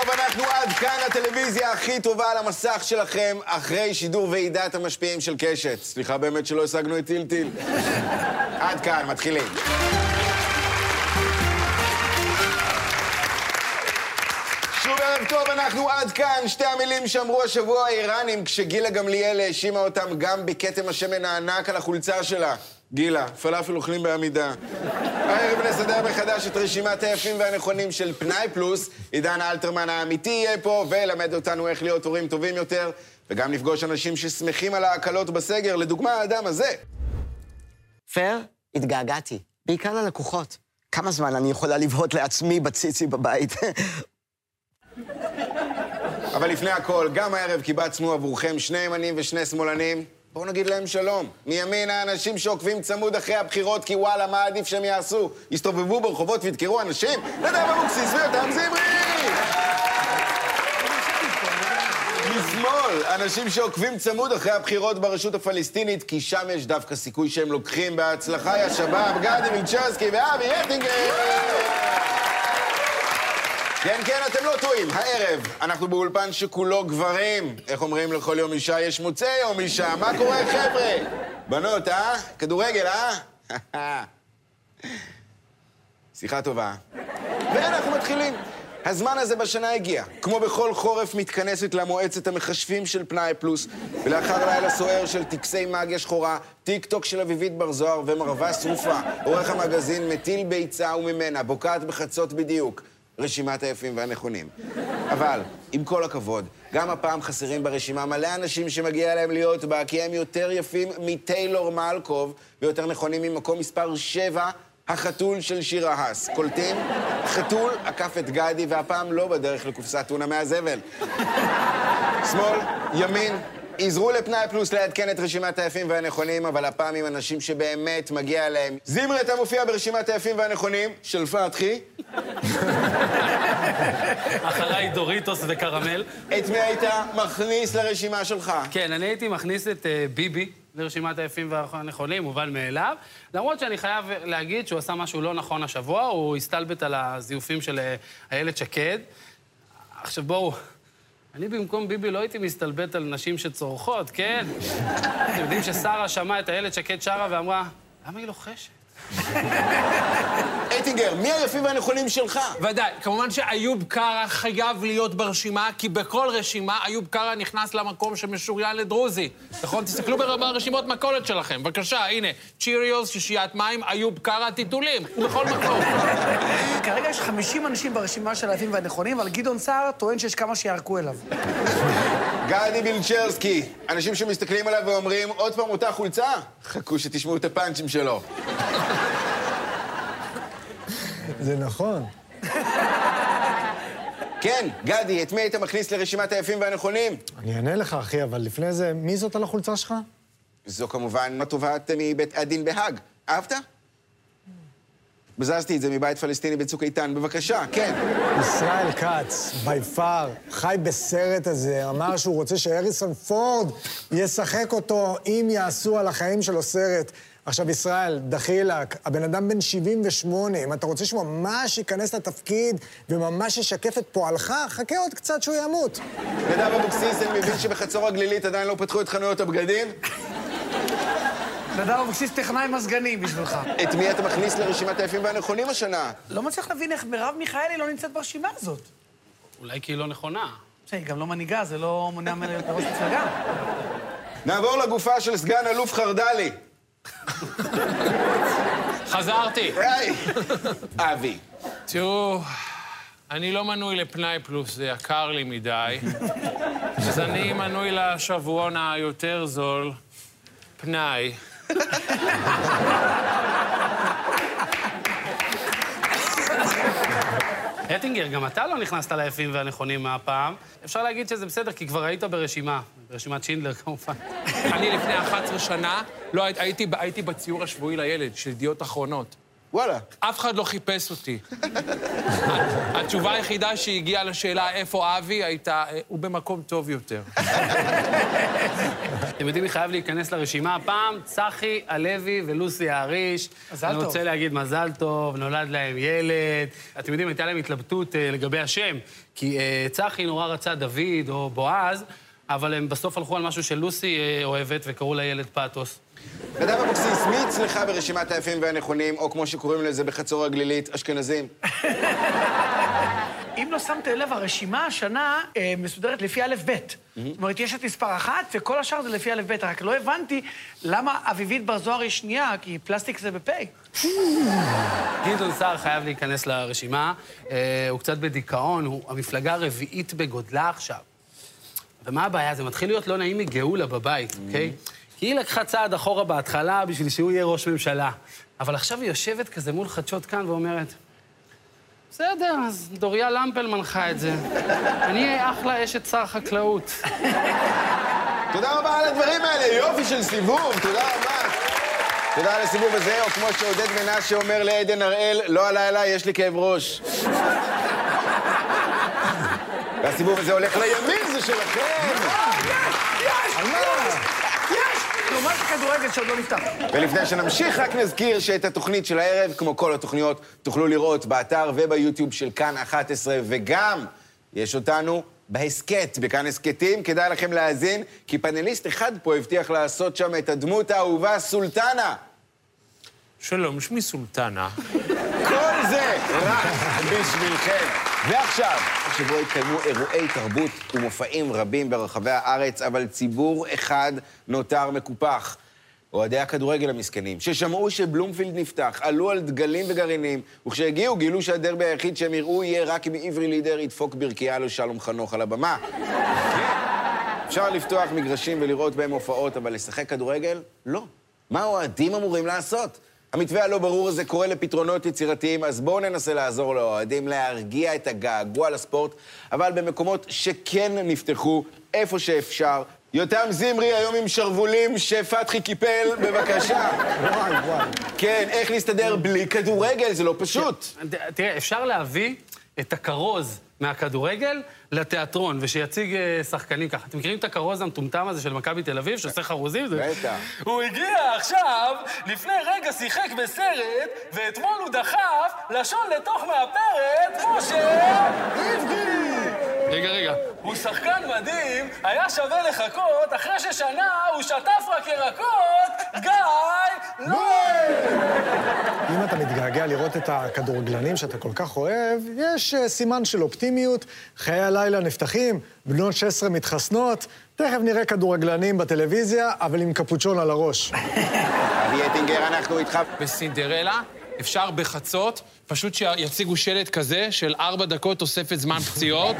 טוב, אנחנו עד כאן הטלוויזיה הכי טובה על המסך שלכם, אחרי שידור ועידת המשפיעים של קשת. סליחה באמת שלא השגנו את טיל טיל. עד כאן, מתחילים. שוב ערב טוב, אנחנו עד כאן. שתי המילים שאמרו השבוע האיראנים כשגילה גמליאל האשימה אותם גם בכתם השמן הענק על החולצה שלה. גילה, פלאפל אוכלים בעמידה. הערב נסדר מחדש את רשימת היפים והנכונים של פנאי פלוס. עידן אלתרמן האמיתי יהיה פה וילמד אותנו איך להיות הורים טובים יותר, וגם נפגוש אנשים ששמחים על ההקלות בסגר, לדוגמה האדם הזה. פר, התגעגעתי. בעיקר ללקוחות. כמה זמן אני יכולה לבהות לעצמי בציצי בבית? אבל לפני הכל, גם הערב קיבצנו עבורכם שני ימנים ושני שמאלנים. בואו נגיד להם שלום. מימין האנשים שעוקבים צמוד אחרי הבחירות, כי וואלה, מה עדיף שהם יעשו? יסתובבו ברחובות וידקרו אנשים? נדב אבוקסיס ויותם זמרי! משמאל, אנשים שעוקבים צמוד אחרי הבחירות ברשות הפלסטינית, כי שם יש דווקא סיכוי שהם לוקחים בהצלחה יא שבאב, גדי מילצ'רסקי ואבי אטינגר! כן, כן, אתם לא טועים. הערב, אנחנו באולפן שכולו גברים. איך אומרים לכל יום אישה יש מוצא יום אישה? מה קורה, חבר'ה? בנות, אה? כדורגל, אה? שיחה טובה. ואנחנו מתחילים. הזמן הזה בשנה הגיע. כמו בכל חורף מתכנסת למועצת המחשבים של פנאי פלוס, ולאחר לילה סוער של טקסי מאגיה שחורה, טיק טוק של אביבית בר זוהר ומרווה שרופה, עורך המגזין מטיל ביצה וממנה, בוקעת בחצות בדיוק. רשימת היפים והנכונים. אבל, עם כל הכבוד, גם הפעם חסרים ברשימה מלא אנשים שמגיע להם להיות בה, כי הם יותר יפים מטיילור מלקוב, ויותר נכונים ממקום מספר 7, החתול של שירה האס. קולטים? חתול עקף את גדי, והפעם לא בדרך לקופסת טונה מהזבל. שמאל, ימין, עזרו לפנאי פלוס לעדכן את רשימת היפים והנכונים, אבל הפעם עם אנשים שבאמת מגיע להם. זמרי, אתה מופיע ברשימת היפים והנכונים של פתחי. אחריי דוריטוס וקרמל. את מי היית מכניס לרשימה שלך? כן, אני הייתי מכניס את אה, ביבי לרשימת היפים והנכונים, מובן מאליו. למרות שאני חייב להגיד שהוא עשה משהו לא נכון השבוע, הוא הסתלבט על הזיופים של אה, איילת שקד. עכשיו בואו, אני במקום ביבי לא הייתי מסתלבט על נשים שצורחות, כן? אתם יודעים ששרה שמעה את איילת שקד שרה ואמרה, למה היא לוחשת? אייטינגר, מי היפים והנכונים שלך? ודאי, כמובן שאיוב קרא חייב להיות ברשימה, כי בכל רשימה איוב קרא נכנס למקום שמשוריין לדרוזי. נכון? תסתכלו ברשימות מכולת שלכם. בבקשה, הנה, צ'יריוס, שישיית מים, איוב קרא, טיטולים. בכל מקום. כרגע יש 50 אנשים ברשימה של היפים והנכונים, אבל גדעון סער טוען שיש כמה שיערקו אליו. גדי בילצ'רסקי, אנשים שמסתכלים עליו ואומרים, עוד פעם אותה חולצה? חכו שתשמעו את הפאנצ'ים שלו. זה נכון. כן, גדי, את מי היית מכניס לרשימת היפים והנכונים? אני אענה לך, אחי, אבל לפני זה, מי זאת על החולצה שלך? זו כמובן התובעת מבית הדין בהאג. אהבת? בזזתי את זה מבית פלסטיני בצוק איתן. בבקשה, כן. ישראל כץ, בי פאר, חי בסרט הזה, אמר שהוא רוצה שהריסון פורד ישחק אותו אם יעשו על החיים שלו סרט. עכשיו, ישראל, דחילק, הבן אדם בן 78, אם אתה רוצה שהוא ממש ייכנס לתפקיד וממש ישקף את פועלך, חכה עוד קצת שהוא ימות. נדב אבוקסיס, אני מבין שבחצור הגלילית עדיין לא פתחו את חנויות הבגדים? נדב אבוקסיס טכנאי מזגנים בשבילך. את מי אתה מכניס לרשימת היפים והנכונים השנה? לא מצליח להבין איך מרב מיכאלי לא נמצאת ברשימה הזאת. אולי כי היא לא נכונה. היא גם לא מנהיגה, זה לא מונע ממנה להיות ראש מפלגה. נעבור לגופה של סגן אלוף חרדלי. חזרתי. היי! אבי. תראו, אני לא מנוי לפנאי פלוס, זה יקר לי מדי. אז אני מנוי לשבועון היותר זול, פנאי. אטינגר, גם אתה לא נכנסת ליפים והנכונים מהפעם. אפשר להגיד שזה בסדר, כי כבר היית ברשימה. ברשימת שינדלר, כמובן. אני לפני 11 שנה, לא, הי- הייתי, הייתי בציור השבועי לילד של ידיעות אחרונות. וואלה. אף אחד לא חיפש אותי. התשובה היחידה שהגיעה לשאלה איפה אבי הייתה, אה, הוא במקום טוב יותר. אתם יודעים מי חייב להיכנס לרשימה הפעם? צחי הלוי ולוסי האריש. מזל אני טוב. רוצה להגיד מזל טוב, נולד להם ילד. אתם יודעים, הייתה להם התלבטות אה, לגבי השם, כי אה, צחי נורא רצה דוד או בועז, אבל הם בסוף הלכו על משהו שלוסי אה, אוהבת וקראו לילד פתוס. נדב אבוקסיס, מי אצלך ברשימת היפים והנכונים, או כמו שקוראים לזה בחצור הגלילית, אשכנזים? אם לא שמתם לב, הרשימה השנה אה, מסודרת לפי א'-ב'. זאת אומרת, יש את מספר אחת, וכל השאר זה לפי א'-ב'. רק לא הבנתי למה אביבית בר זוהר היא שנייה, כי פלסטיק זה בפ'. גדעון סער חייב להיכנס לרשימה. אה, הוא קצת בדיכאון, הוא המפלגה הרביעית בגודלה עכשיו. ומה הבעיה? זה מתחיל להיות לא נעים מגאולה בבית, אוקיי? כי היא לקחה צעד אחורה בהתחלה בשביל שהוא יהיה ראש ממשלה. אבל עכשיו היא יושבת כזה מול חדשות כאן ואומרת, בסדר, אז דוריה למפל מנחה את זה. אני אהיה אחלה אשת שר חקלאות. תודה רבה על הדברים האלה, יופי של סיבוב, תודה רבה. תודה על הסיבוב הזה, או כמו שעודד מנשה אומר לעדן הראל, לא הלילה, יש לי כאב ראש. והסיבוב הזה הולך לימין, זה שלכם. לעומת הכדורגל שעוד לא נפתח. ולפני שנמשיך, רק נזכיר שאת התוכנית של הערב, כמו כל התוכניות, תוכלו לראות באתר וביוטיוב של כאן 11, וגם יש אותנו בהסכת, בכאן הסכתים. כדאי לכם להאזין, כי פאנליסט אחד פה הבטיח לעשות שם את הדמות האהובה סולטנה. שלום, שמי סולטנה. כל זה רק בשבילכם. ועכשיו, שבו התקיימו אירועי תרבות ומופעים רבים ברחבי הארץ, אבל ציבור אחד נותר מקופח. אוהדי הכדורגל המסכנים, ששמעו שבלומפילד נפתח, עלו על דגלים וגרעינים, וכשהגיעו גילו שהדרבי היחיד שהם יראו יהיה רק אם עברי לידר ידפוק ברכייה לשלום חנוך על הבמה. אפשר לפתוח מגרשים ולראות בהם הופעות, אבל לשחק כדורגל? לא. מה האוהדים אמורים לעשות? המתווה הלא ברור הזה קורא לפתרונות יצירתיים, אז בואו ננסה לעזור לאוהדים להרגיע את הגעגוע לספורט, אבל במקומות שכן נפתחו, איפה שאפשר. יותם זמרי היום עם שרוולים שפתחי קיפל, בבקשה. וואי, וואי. כן, איך להסתדר בלי כדורגל, זה לא פשוט. תראה, אפשר להביא את הכרוז מהכדורגל לתיאטרון, ושיציג אה, שחקנים ככה. אתם מכירים את הכרוז המטומטם הזה של מכבי תל אביב, שעושה חרוזים? בטח. הוא הגיע עכשיו, לפני רגע שיחק בסרט, ואתמול הוא דחף לשון לתוך מאפרת, משה עברי! רגע, רגע. הוא שחקן מדהים, היה שווה לחכות, אחרי ששנה הוא שטף רק ירקות, גיא לואי! אם אתה מתגעגע לראות את הכדורגלנים שאתה כל כך אוהב, יש אה, סימן של אופטימיות, חיי הלילה נפתחים, בנות 16 מתחסנות, תכף נראה כדורגלנים בטלוויזיה, אבל עם קפוצ'ון על הראש. אבי אטינגר, אנחנו איתך. בסינדרלה אפשר בחצות, פשוט שיציגו שלט כזה של ארבע דקות תוספת זמן פציעות,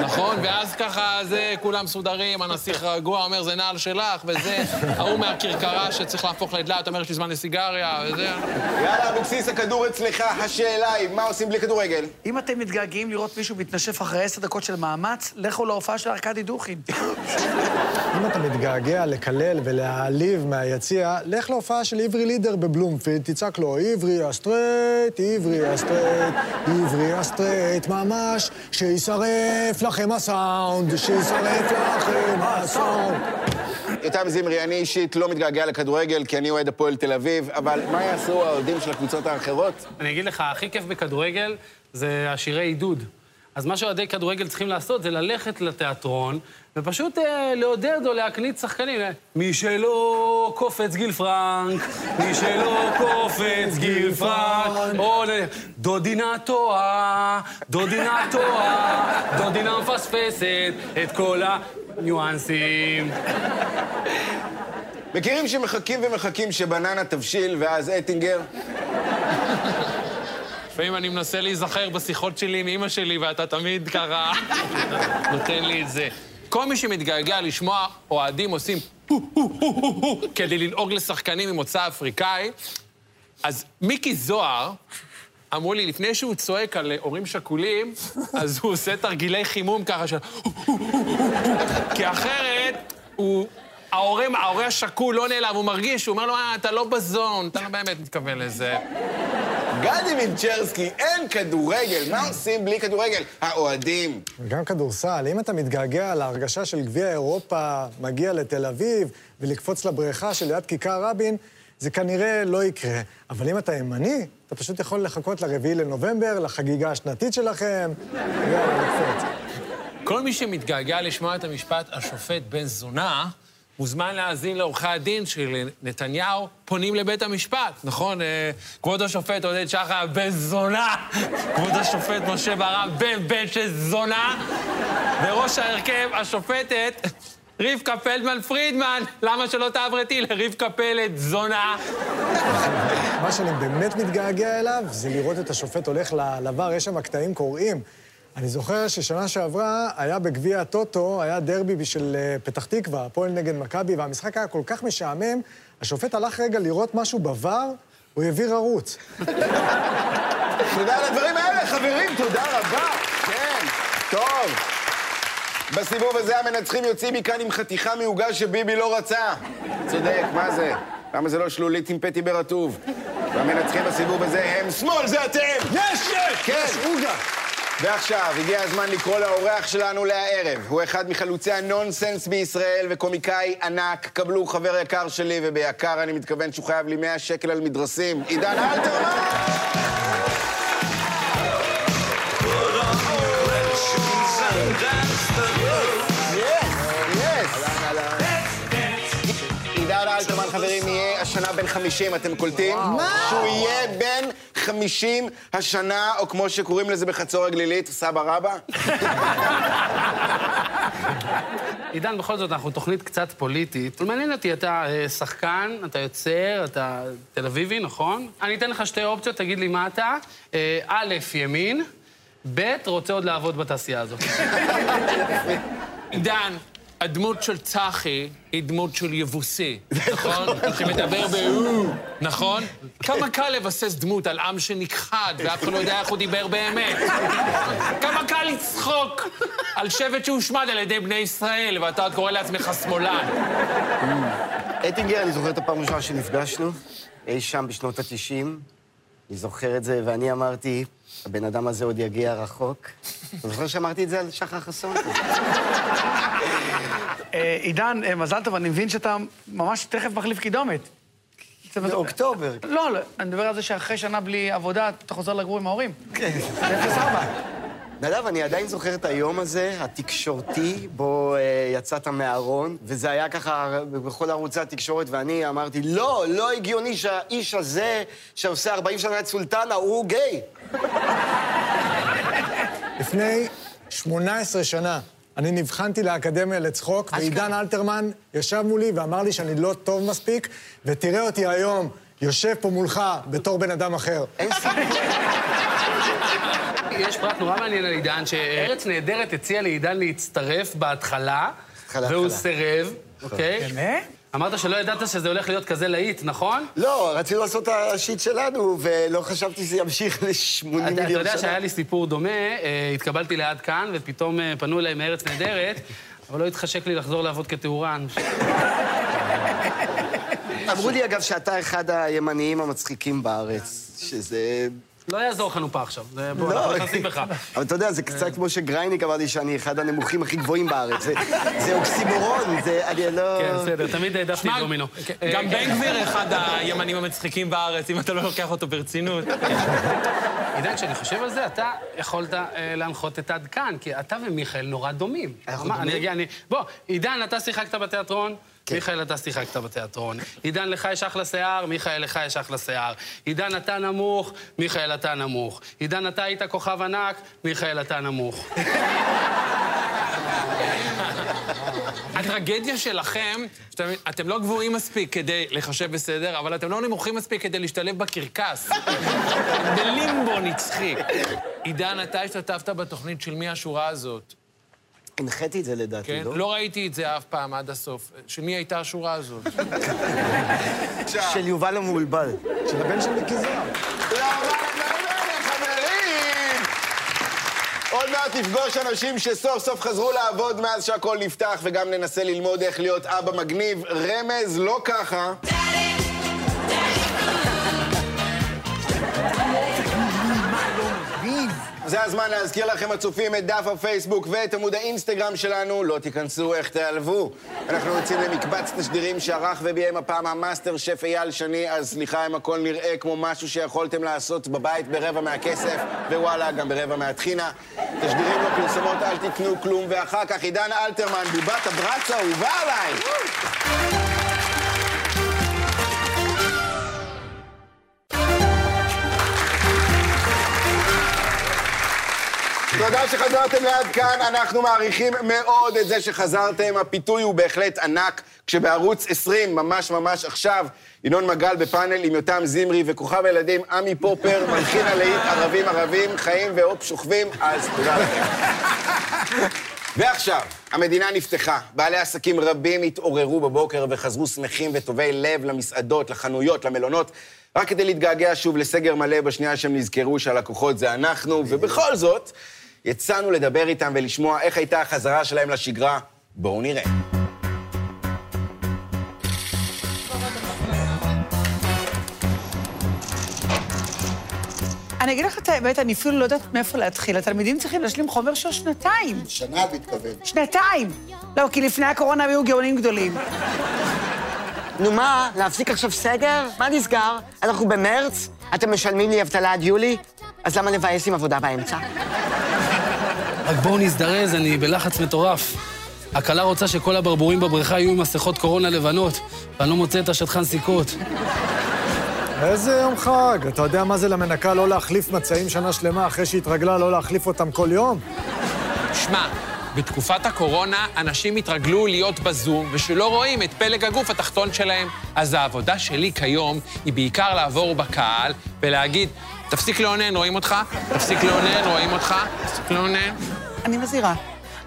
נכון? ואז ככה זה, כולם מסודרים, הנסיך רגוע אומר, זה נעל שלך, וזה, ההוא מהכרכרה שצריך להפוך לדלת, אומר, יש לי זמן לסיגריה, וזה... יאללה, אבוקסיס, הכדור אצלך. השאלה היא, מה עושים בלי כדורגל? אם אתם מתגעגעים לראות מישהו מתנשף אחרי עשר דקות של מאמץ, לכו להופעה של ארכדי דוכין. אם אתה מתגעגע לקלל ולהעליב מהיציע, לך להופעה של עברי לידר בבלומפילד, תצעק לו, עברי הסטרייט, עברי הסטרייט, עברי הסטרייט, ממש, שישרף לכם הסאונד, שישרף לכם הסאונד. יותם זמרי, אני אישית לא מתגעגע לכדורגל, כי אני אוהד הפועל תל אביב, אבל מה יעשו האוהדים של הקבוצות האחרות? אני אגיד לך, הכי כיף בכדורגל זה השירי עידוד. אז מה שאוהדי כדורגל צריכים לעשות זה ללכת לתיאטרון ופשוט אה, לעודד או להקניט שחקנים. מי שלא קופץ גיל פרנק, מי שלא קופץ גיל פרנק, או. דודינה טועה, דודינה טועה, דודינה מפספסת את כל הניואנסים. מכירים שמחכים ומחכים שבננה תבשיל, ואז אטינגר? לפעמים אני מנסה להיזכר בשיחות שלי עם אימא שלי, ואתה תמיד ככה נותן לי את זה. כל מי שמתגעגע לשמוע אוהדים עושים כדי לנהוג לשחקנים ממוצא אפריקאי, אז מיקי זוהר, אמרו לי, לפני שהוא צועק על הורים שכולים, אז הוא עושה תרגילי חימום ככה של... כי אחרת הוא... ההורה, ההורה השכול לא נעלב, הוא מרגיש, הוא אומר לו, אה, אתה לא בזון, אתה לא באמת מתכוון לזה. גדי מינצ'רסקי, אין כדורגל. מה עושים בלי כדורגל? האוהדים. וגם כדורסל, אם אתה מתגעגע להרגשה של גביע אירופה, מגיע לתל אביב, ולקפוץ לבריכה שליד כיכר רבין, זה כנראה לא יקרה. אבל אם אתה ימני, אתה פשוט יכול לחכות לרביעי לנובמבר, לחגיגה השנתית שלכם, ויאללה, לקפוץ. כל מי שמתגעגע לשמוע את המשפט השופט בן זונה, מוזמן להאזין לעורכי הדין של נתניהו פונים לבית המשפט, נכון? אה, כבוד השופט עודד שחר, בן זונה! כבוד השופט משה ברם, בן בן של זונה! בראש ההרכב, השופטת רבקה פלדמן פרידמן, למה שלא תעברתי לרבקה פלד זונה? מה שאני באמת מתגעגע אליו זה לראות את השופט הולך לבר, יש שם קטעים קוראים. אני זוכר ששנה שעברה היה בגביע הטוטו, היה דרבי של אה, פתח תקווה, הפועל נגד מכבי, והמשחק היה כל כך משעמם, השופט הלך רגע לראות משהו בבר, הוא העביר ערוץ. תודה על הדברים האלה, חברים, תודה רבה. כן, טוב. בסיבוב הזה המנצחים יוצאים מכאן עם חתיכה מעוגה שביבי לא רצה. צודק, מה זה? למה זה לא שלולית עם פטי ברטוב? והמנצחים בסיבוב הזה הם שמאל, זה אתם! יש! יש! כן. יש עוגה! ועכשיו, הגיע הזמן לקרוא לאורח שלנו להערב. הוא אחד מחלוצי הנונסנס בישראל וקומיקאי ענק. קבלו חבר יקר שלי, וביקר אני מתכוון שהוא חייב לי 100 שקל על מדרסים. עידן אלתרמן! עידן אלתרמן, חברים, יהיה השנה בן 50, אתם קולטים? שהוא יהיה בן 50 השנה, או כמו שקוראים לזה בחצור הגלילית, סבא רבא? עידן, בכל זאת, אנחנו תוכנית קצת פוליטית. מעניין אותי, אתה אה, שחקן, אתה יוצר, אתה תל אביבי, נכון? אני אתן לך שתי אופציות, תגיד לי מה אתה. אה, א', ימין, ב', רוצה עוד לעבוד בתעשייה הזאת. עידן, הדמות של צחי היא דמות של יבוסי, נכון? שמדבר ב"או", נכון? כמה קל לבסס דמות על עם שנכחד ואף אחד לא יודע איך הוא דיבר באמת. כמה קל לצחוק על שבט שהושמד על ידי בני ישראל, ואתה עוד קורא לעצמך שמאלן. אטינגר, אני זוכר את הפעם הראשונה שנפגשנו, אי שם בשנות ה-90. אני זוכר את זה, ואני אמרתי, הבן אדם הזה עוד יגיע רחוק. אתה זוכר שאמרתי את זה על שחר חסון? אה, עידן, אה, מזל טוב, אני מבין שאתה ממש תכף מחליף קידומת. באוקטובר. לא, לא, אני מדבר על זה שאחרי שנה בלי עבודה, אתה חוזר לגור עם ההורים. כן. זה 04. נדב, אני עדיין זוכר את היום הזה, התקשורתי, בו אה, יצאת מהארון, וזה היה ככה בכל ערוצי התקשורת, ואני אמרתי, לא, לא הגיוני שהאיש הזה, שעושה 40 שנה את סולטנה, הוא גיי. לפני 18 שנה אני נבחנתי לאקדמיה לצחוק, ועידן אלתרמן ישב מולי ואמר לי שאני לא טוב מספיק, ותראה אותי היום יושב פה מולך בתור בן אדם אחר. יש פרט נורא מעניין על עידן, שארץ נהדרת הציע לעידן להצטרף בהתחלה, התחלה, והוא. סירב, אוקיי? באמת? אמרת שלא ידעת שזה הולך להיות כזה להיט, נכון? לא, רצינו לעשות את השיט שלנו, ולא חשבתי שזה ימשיך ל-80 מיליון שנה. אתה יודע שהיה לי סיפור דומה, אה, התקבלתי לעד כאן, ופתאום אה, פנו אליי מארץ נהדרת, אבל לא התחשק לי לחזור לעבוד כטהורן. אמרו לי, אגב, שאתה אחד הימניים המצחיקים בארץ, שזה... לא יעזור חנופה עכשיו, זה- בוא, לא. אנחנו נכנסים בך. אבל אתה יודע, זה קצת כמו שגרייניק אמר לי שאני אחד הנמוכים הכי גבוהים בארץ. זה- אוקסימורון, זה... אני לא... כן, בסדר, תמיד העדפתי את דומינו. גם אה, בן גביר אחד הימנים המצחיקים בארץ, אם אתה לא לוקח אותו ברצינות. עידן, כשאני חושב על זה, אתה יכולת אה, להנחות את עד כאן, כי אתה ומיכאל נורא דומים. אנחנו דומים? אני אגיע, אני... בוא, עידן, אתה שיחקת בתיאטרון? כן. מיכאל, אתה שיחקת בתיאטרון. עידן, לך יש אחלה שיער, מיכאל, לך יש אחלה שיער. עידן, אתה נמוך, מיכאל, אתה נמוך. עידן, אתה היית כוכב ענק, מיכאל, אתה נמוך. הטרגדיה שלכם, שאתם אתם לא גבוהים מספיק כדי לחשב בסדר, אבל אתם לא נמוכים מספיק כדי להשתלב בקרקס. בלימבו נצחי. עידן, אתה השתתפת בתוכנית של מי השורה הזאת, הנחיתי את זה לדעתי, כן? לא? לא ראיתי את זה אף פעם עד הסוף. של מי הייתה השורה הזאת? של יובל המבולבל. של הבן של מיקי זוהר. חברים! עוד מעט נפגוש אנשים שסוף סוף חזרו לעבוד מאז שהכל נפתח, וגם ננסה ללמוד איך להיות אבא מגניב. רמז, לא ככה. זה הזמן להזכיר לכם, הצופים, את דף הפייסבוק ואת עמוד האינסטגרם שלנו. לא תיכנסו, איך תיעלבו. אנחנו יוצאים למקבץ תשדירים שערך וביים הפעם המאסטר שף אייל שני, אז סליחה אם הכל נראה כמו משהו שיכולתם לעשות בבית ברבע מהכסף, ווואלה, גם ברבע מהטחינה. תשדירים לא פרסומות, אל תקנו כלום, ואחר כך עידן אלתרמן, בובת הברצה, אהובה עליי! תודה שחזרתם לעד כאן, אנחנו מעריכים מאוד את זה שחזרתם. הפיתוי הוא בהחלט ענק, כשבערוץ 20, ממש ממש עכשיו, ינון מגל בפאנל עם יותם זמרי וכוכב הילדים עמי פופר, מלחין הלהיט ערבים ערבים, חיים והופ שוכבים, אז תודה לכם. ועכשיו, המדינה נפתחה. בעלי עסקים רבים התעוררו בבוקר וחזרו שמחים וטובי לב למסעדות, לחנויות, למלונות, רק כדי להתגעגע שוב לסגר מלא בשנייה שהם נזכרו שהלקוחות זה אנחנו, ובכל זאת, יצאנו לדבר איתם ולשמוע איך הייתה החזרה שלהם לשגרה. בואו נראה. אני אגיד לך את האמת, אני אפילו לא יודעת מאיפה להתחיל. התלמידים צריכים להשלים חומר של שנתיים. שנה את מתכוון. שנתיים! לא, כי לפני הקורונה היו גאונים גדולים. נו מה, להפסיק עכשיו סגר? מה נסגר? אנחנו במרץ? אתם משלמים לי אבטלה עד יולי? אז למה לבאס עם עבודה באמצע? רק בואו נזדרז, אני בלחץ מטורף. הכלה רוצה שכל הברבורים בבריכה יהיו עם מסכות קורונה לבנות, ואני לא מוצא את השטחן סיכות. איזה יום חג. אתה יודע מה זה למנקה לא להחליף מצעים שנה שלמה אחרי שהתרגלה לא להחליף אותם כל יום? שמע, בתקופת הקורונה אנשים התרגלו להיות בזום ושלא רואים את פלג הגוף התחתון שלהם. אז העבודה שלי כיום היא בעיקר לעבור בקהל ולהגיד, תפסיק לאונן, רואים אותך? תפסיק לאונן, רואים אותך? תפסיק לאונן. אני מזהירה,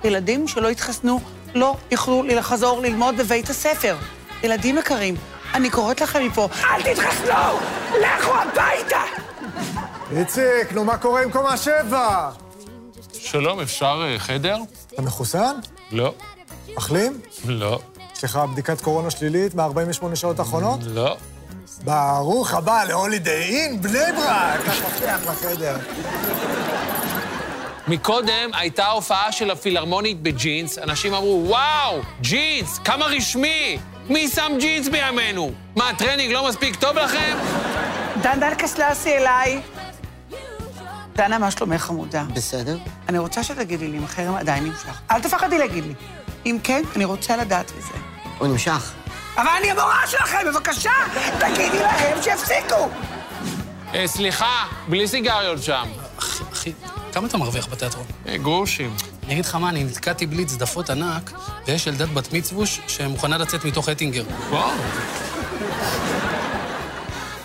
ילדים שלא התחסנו לא יוכלו לחזור ללמוד בבית הספר. ילדים יקרים, אני קוראת לכם מפה, אל תתחסנו! לכו הביתה! איציק, נו מה קורה עם קומה שבע? שלום, אפשר אה, חדר? אתה מחוסן? לא. מחלים? לא. יש לך בדיקת קורונה שלילית ב-48 שעות האחרונות? לא. ברוך הבא להולידיי אין, בני ברק! קח מפתח לחדר. מקודם הייתה הופעה של הפילהרמונית בג'ינס, אנשים אמרו, וואו, ג'ינס, כמה רשמי! מי שם ג'ינס בימינו? מה, הטרנינג לא מספיק טוב לכם? דן דן קסלסי אליי. דנה, מה שלומך חמודה? בסדר. אני רוצה שתגידי לי אם החרם עדיין נמשך. אל תפחדי להגיד לי. אם כן, אני רוצה לדעת את זה. הוא נמשך. אבל אני המורה שלכם, בבקשה! תגידי להם שיפסיקו! אה, סליחה, בלי סיגריות שם. אחי, אחי, כמה אתה מרוויח בתיאטרון? אה, גרושים. אני אגיד לך מה, אני נתקעתי בלי צדפות ענק, ויש ילדת בת מצווש שמוכנה לצאת מתוך אטינגר. וואו.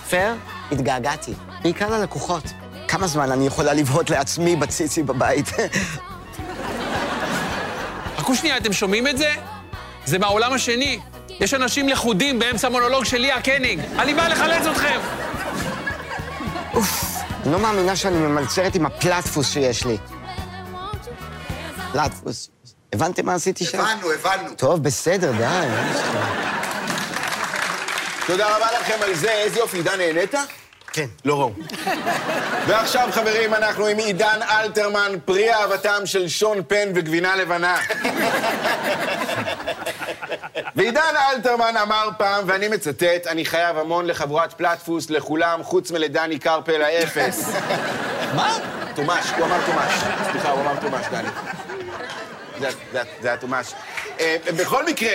פייר? התגעגעתי. בעיקר ללקוחות. כמה זמן אני יכולה לבהות לעצמי בציצי בבית? חכו שנייה, אתם שומעים את זה? זה מהעולם השני. יש אנשים לכודים באמצע המונולוג של ליה קניג. אני בא לחלץ אתכם. אני לא מאמינה שאני ממלצרת עם הפלטפוס שיש לי. פלטפוס. הבנתם מה עשיתי שם? הבנו, הבנו. טוב, בסדר, די. תודה רבה לכם על זה, איזה יופי, עידן, נהנית? כן. לא ראו. ועכשיו, חברים, אנחנו עם עידן אלתרמן, פרי אהבתם של שון פן וגבינה לבנה. ועידן אלתרמן אמר פעם, ואני מצטט, אני חייב המון לחבורת פלטפוס, לכולם, חוץ מלדני קרפל האפס. מה? תומש, הוא אמר תומש. סליחה, הוא אמר תומש, דני. זה- היה תומש. אה, בכל מקרה...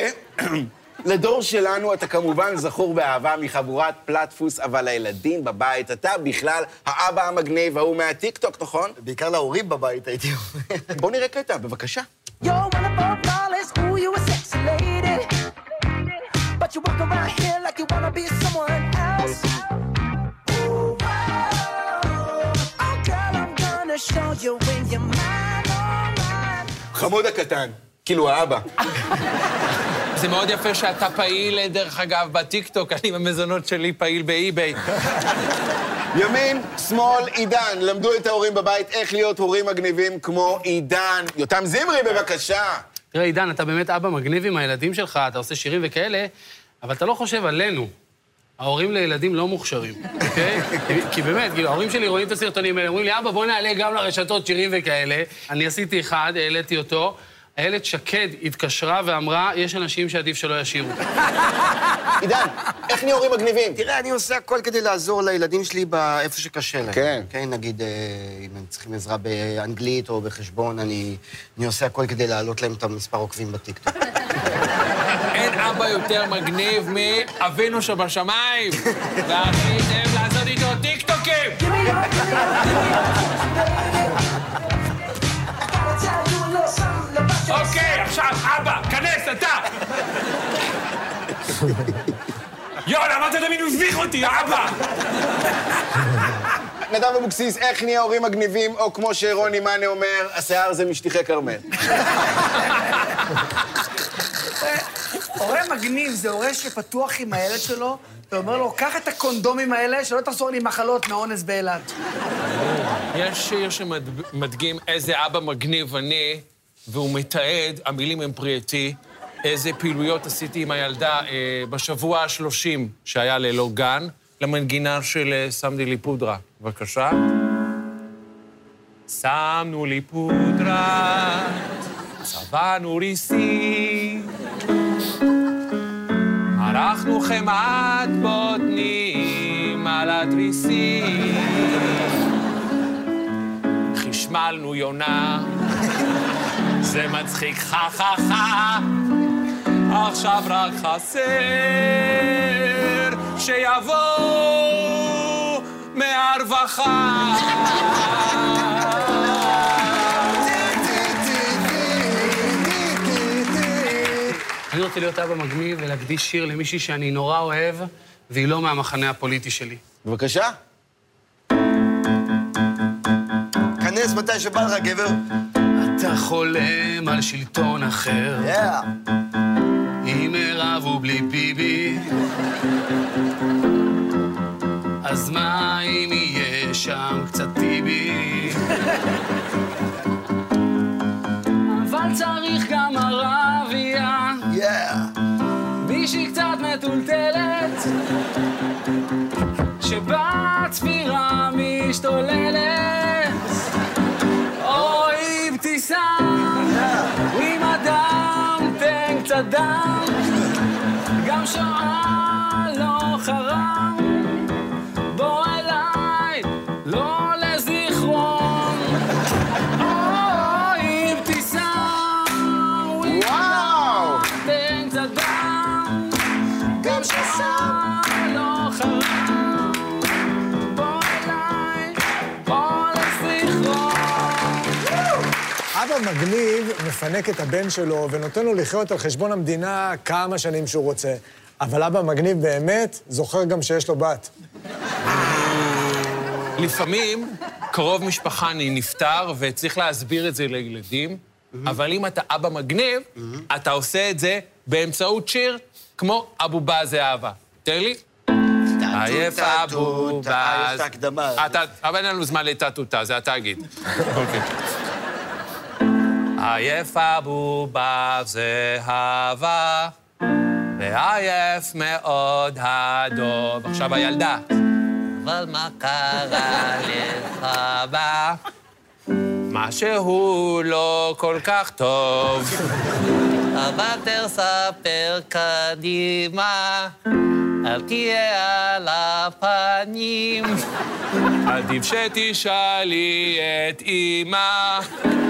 לדור שלנו אתה כמובן זכור באהבה מחבורת פלטפוס, אבל לילדים בבית, אתה בכלל האבא המגניב ההוא מהטיקטוק, נכון? בעיקר להורים בבית, הייתי אומר. בוא נראה קטע, בבקשה. You're one of our flawless, ooh, you a sexy lady. But you walk around here like you wanna be someone else. Ooh. Oh, girl, I'm gonna show you when you're mine, oh, mine. חמוד הקטן, כאילו האבא. זה מאוד יפה שאתה פעיל, דרך אגב, בטיקטוק. אני במזונות שלי פעיל באי-ביי. ימין, שמאל, עידן, למדו את ההורים בבית איך להיות הורים מגניבים כמו עידן. יותם זמרי, בבקשה. תראה, עידן, אתה באמת אבא מגניב עם הילדים שלך, אתה עושה שירים וכאלה, אבל אתה לא חושב עלינו, ההורים לילדים לא מוכשרים, אוקיי? כי- כי באמת, כאילו, ההורים שלי רואים את הסרטונים האלה, אומרים לי, אבא, בוא נעלה גם לרשתות שירים וכאלה. אני עשיתי אחד, העליתי אותו. איילת שקד התקשרה ואמרה, יש אנשים שעדיף שלא ישירו. עידן, איך נהיה הורים מגניבים? תראה, אני עושה הכל כדי לעזור לילדים שלי באיפה שקשה להם. כן. כן, נגיד, אה, אם הם צריכים עזרה באנגלית או בחשבון, אני, אני עושה הכל כדי להעלות להם את המספר עוקבים בטיקטוק. אין אבא יותר מגניב מאבינו שבשמיים. ועשיתם לעשות איתו טיקטוקים! אוקיי, עכשיו, אבא, כנס, אתה! יואלה, מה אתה תמיד מביך אותי, אבא? נדב אבוקסיס, איך נהיה הורים מגניבים, או כמו שרוני מאנה אומר, השיער זה משטיחי כרמל. הורה מגניב זה הורה שפתוח עם הילד שלו, ואומר לו, קח את הקונדומים האלה, שלא תחזור לי מחלות מאונס באילת. יש שיר שמדגים איזה אבא מגניב אני, והוא מתעד, המילים הם פרי עטי, איזה פעילויות עשיתי עם הילדה אה, בשבוע ה-30 שהיה ללא גן, למנגינה של אה, שמתי לי פודרה. בבקשה. שמנו לי פודרה, צבענו ריסים, ערכנו חמאת בוטנים על התריסים. חשמלנו יונה, זה מצחיק חה חה חה, עכשיו רק חסר שיבוא מהרווחה. אני רוצה להיות אבא מגניב ולהקדיש שיר למישהי שאני נורא אוהב, והיא לא מהמחנה הפוליטי שלי. בבקשה. כנס מתי שבא לך, גבר. אתה חולם על שלטון אחר, יאה. עם מירב ובלי ביבי. אז מה אם יהיה שם קצת טיבי? אבל צריך גם ערבייה, יאה. מישהי קצת מטולטלת, שבצפירה משתוללת. תן קצת דם, גם שואה לא חרם. אבא מגניב מפנק את הבן שלו ונותן לו לחיות על חשבון המדינה כמה שנים שהוא רוצה. אבל אבא מגניב באמת זוכר גם שיש לו בת. לפעמים קרוב משפחה נפטר וצריך להסביר את זה לילדים, אבל אם אתה אבא מגניב, אתה עושה את זה באמצעות שיר כמו אבו באז אהבה. תן לי. עייף. את ההקדמה. אתה, אבל אין לנו זמן לטה-טוטה, זה אתה אגיד. אוקיי. עייף אבו באז אהבה, ועייף מאוד הדוב. עכשיו הילדה. אבל מה קרה לך בה? משהו לא כל כך טוב. אבל תספר קדימה, אל תהיה על הפנים. עדיף שתשאלי את אמא,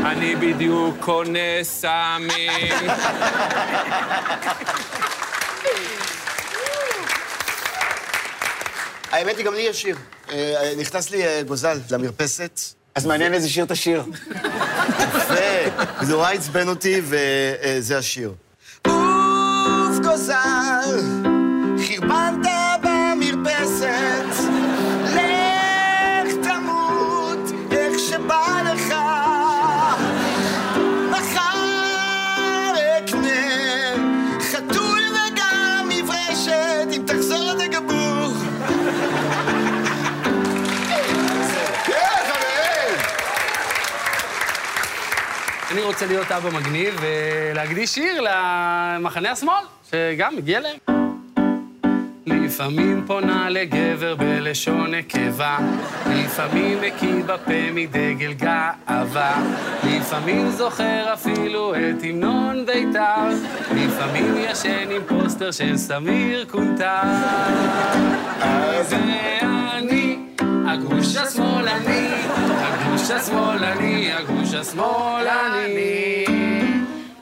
אני בדיוק קונה סמים. האמת היא, גם לי יש שיר. אה, נכנס לי אה, גוזל למרפסת, אז מעניין איזה שיר תשיר. ונורא עצבן אותי, וזה השיר. אוף גוזל, רוצה להיות אבא מגניב ולהקדיש שיר למחנה השמאל, שגם מגיע להם. לפעמים פונה לגבר בלשון נקבה, לפעמים מקיא בפה מדגל גאווה, לפעמים זוכר אפילו את המנון ביתר, לפעמים ישן עם פוסטר של סמיר קונטר. זה אני, הגוש השמאלני, הגוש השמאלני, הגוש השמאלני.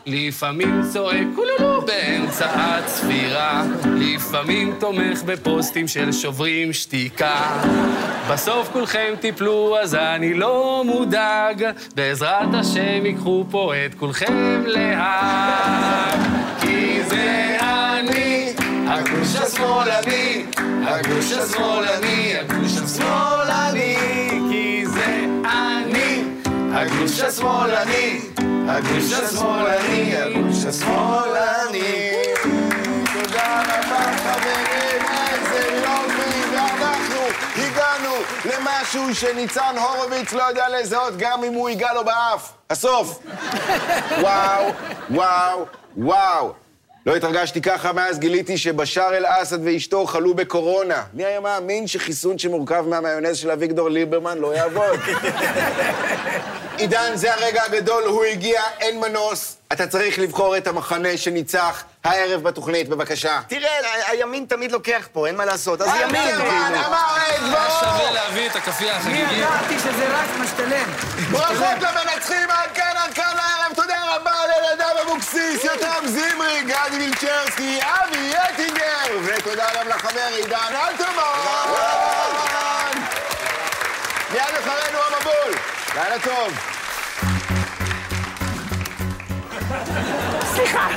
לפעמים צועק קולולו באמצע הצפירה, לפעמים תומך בפוסטים של שוברים שתיקה. בסוף כולכם תיפלו, אז אני לא מודאג, בעזרת השם ייקחו פה את כולכם להר. כי זה אני, הגוש השמאלני, הגוש השמאלני, הגוש השמאלני, הגוש השמאלני, הגוש השמאלני, הגוש השמאלני. תודה רבה, חברים, איזה יופי, ואנחנו הגענו למשהו שניצן הורוביץ לא יודע לזהות גם אם הוא ייגע לו באף. הסוף. וואו, וואו, וואו. לא התרגשתי ככה מאז גיליתי שבשאר אל-אסד ואשתו חלו בקורונה. מי היה מאמין שחיסון שמורכב מהמיונז של אביגדור ליברמן לא יעבוד? עידן, זה הרגע הגדול, הוא הגיע, אין מנוס. אתה צריך לבחור את המחנה שניצח הערב בתוכנית, בבקשה. תראה, הימין תמיד לוקח פה, אין מה לעשות. אז ימין, ליברמן כאילו. אמר את דברו! שווה להביא את הכאפייה אני החגיגית. ידעתי שזה רק משתלם. ברכות למנצחים, עד אבוקסיס, יותם זמרי, גדי מילצ'רסקי, אבי אטינגר, ותודה גם לחבר עידן אלתרמן. מיד אחרינו המבול. לילה טוב. סליחה,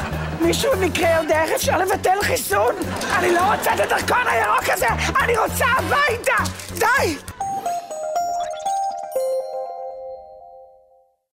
מישהו במקרה יודע איך אפשר לבטל חיסון? אני לא רוצה את הדרכון הירוק הזה, אני רוצה הביתה! די!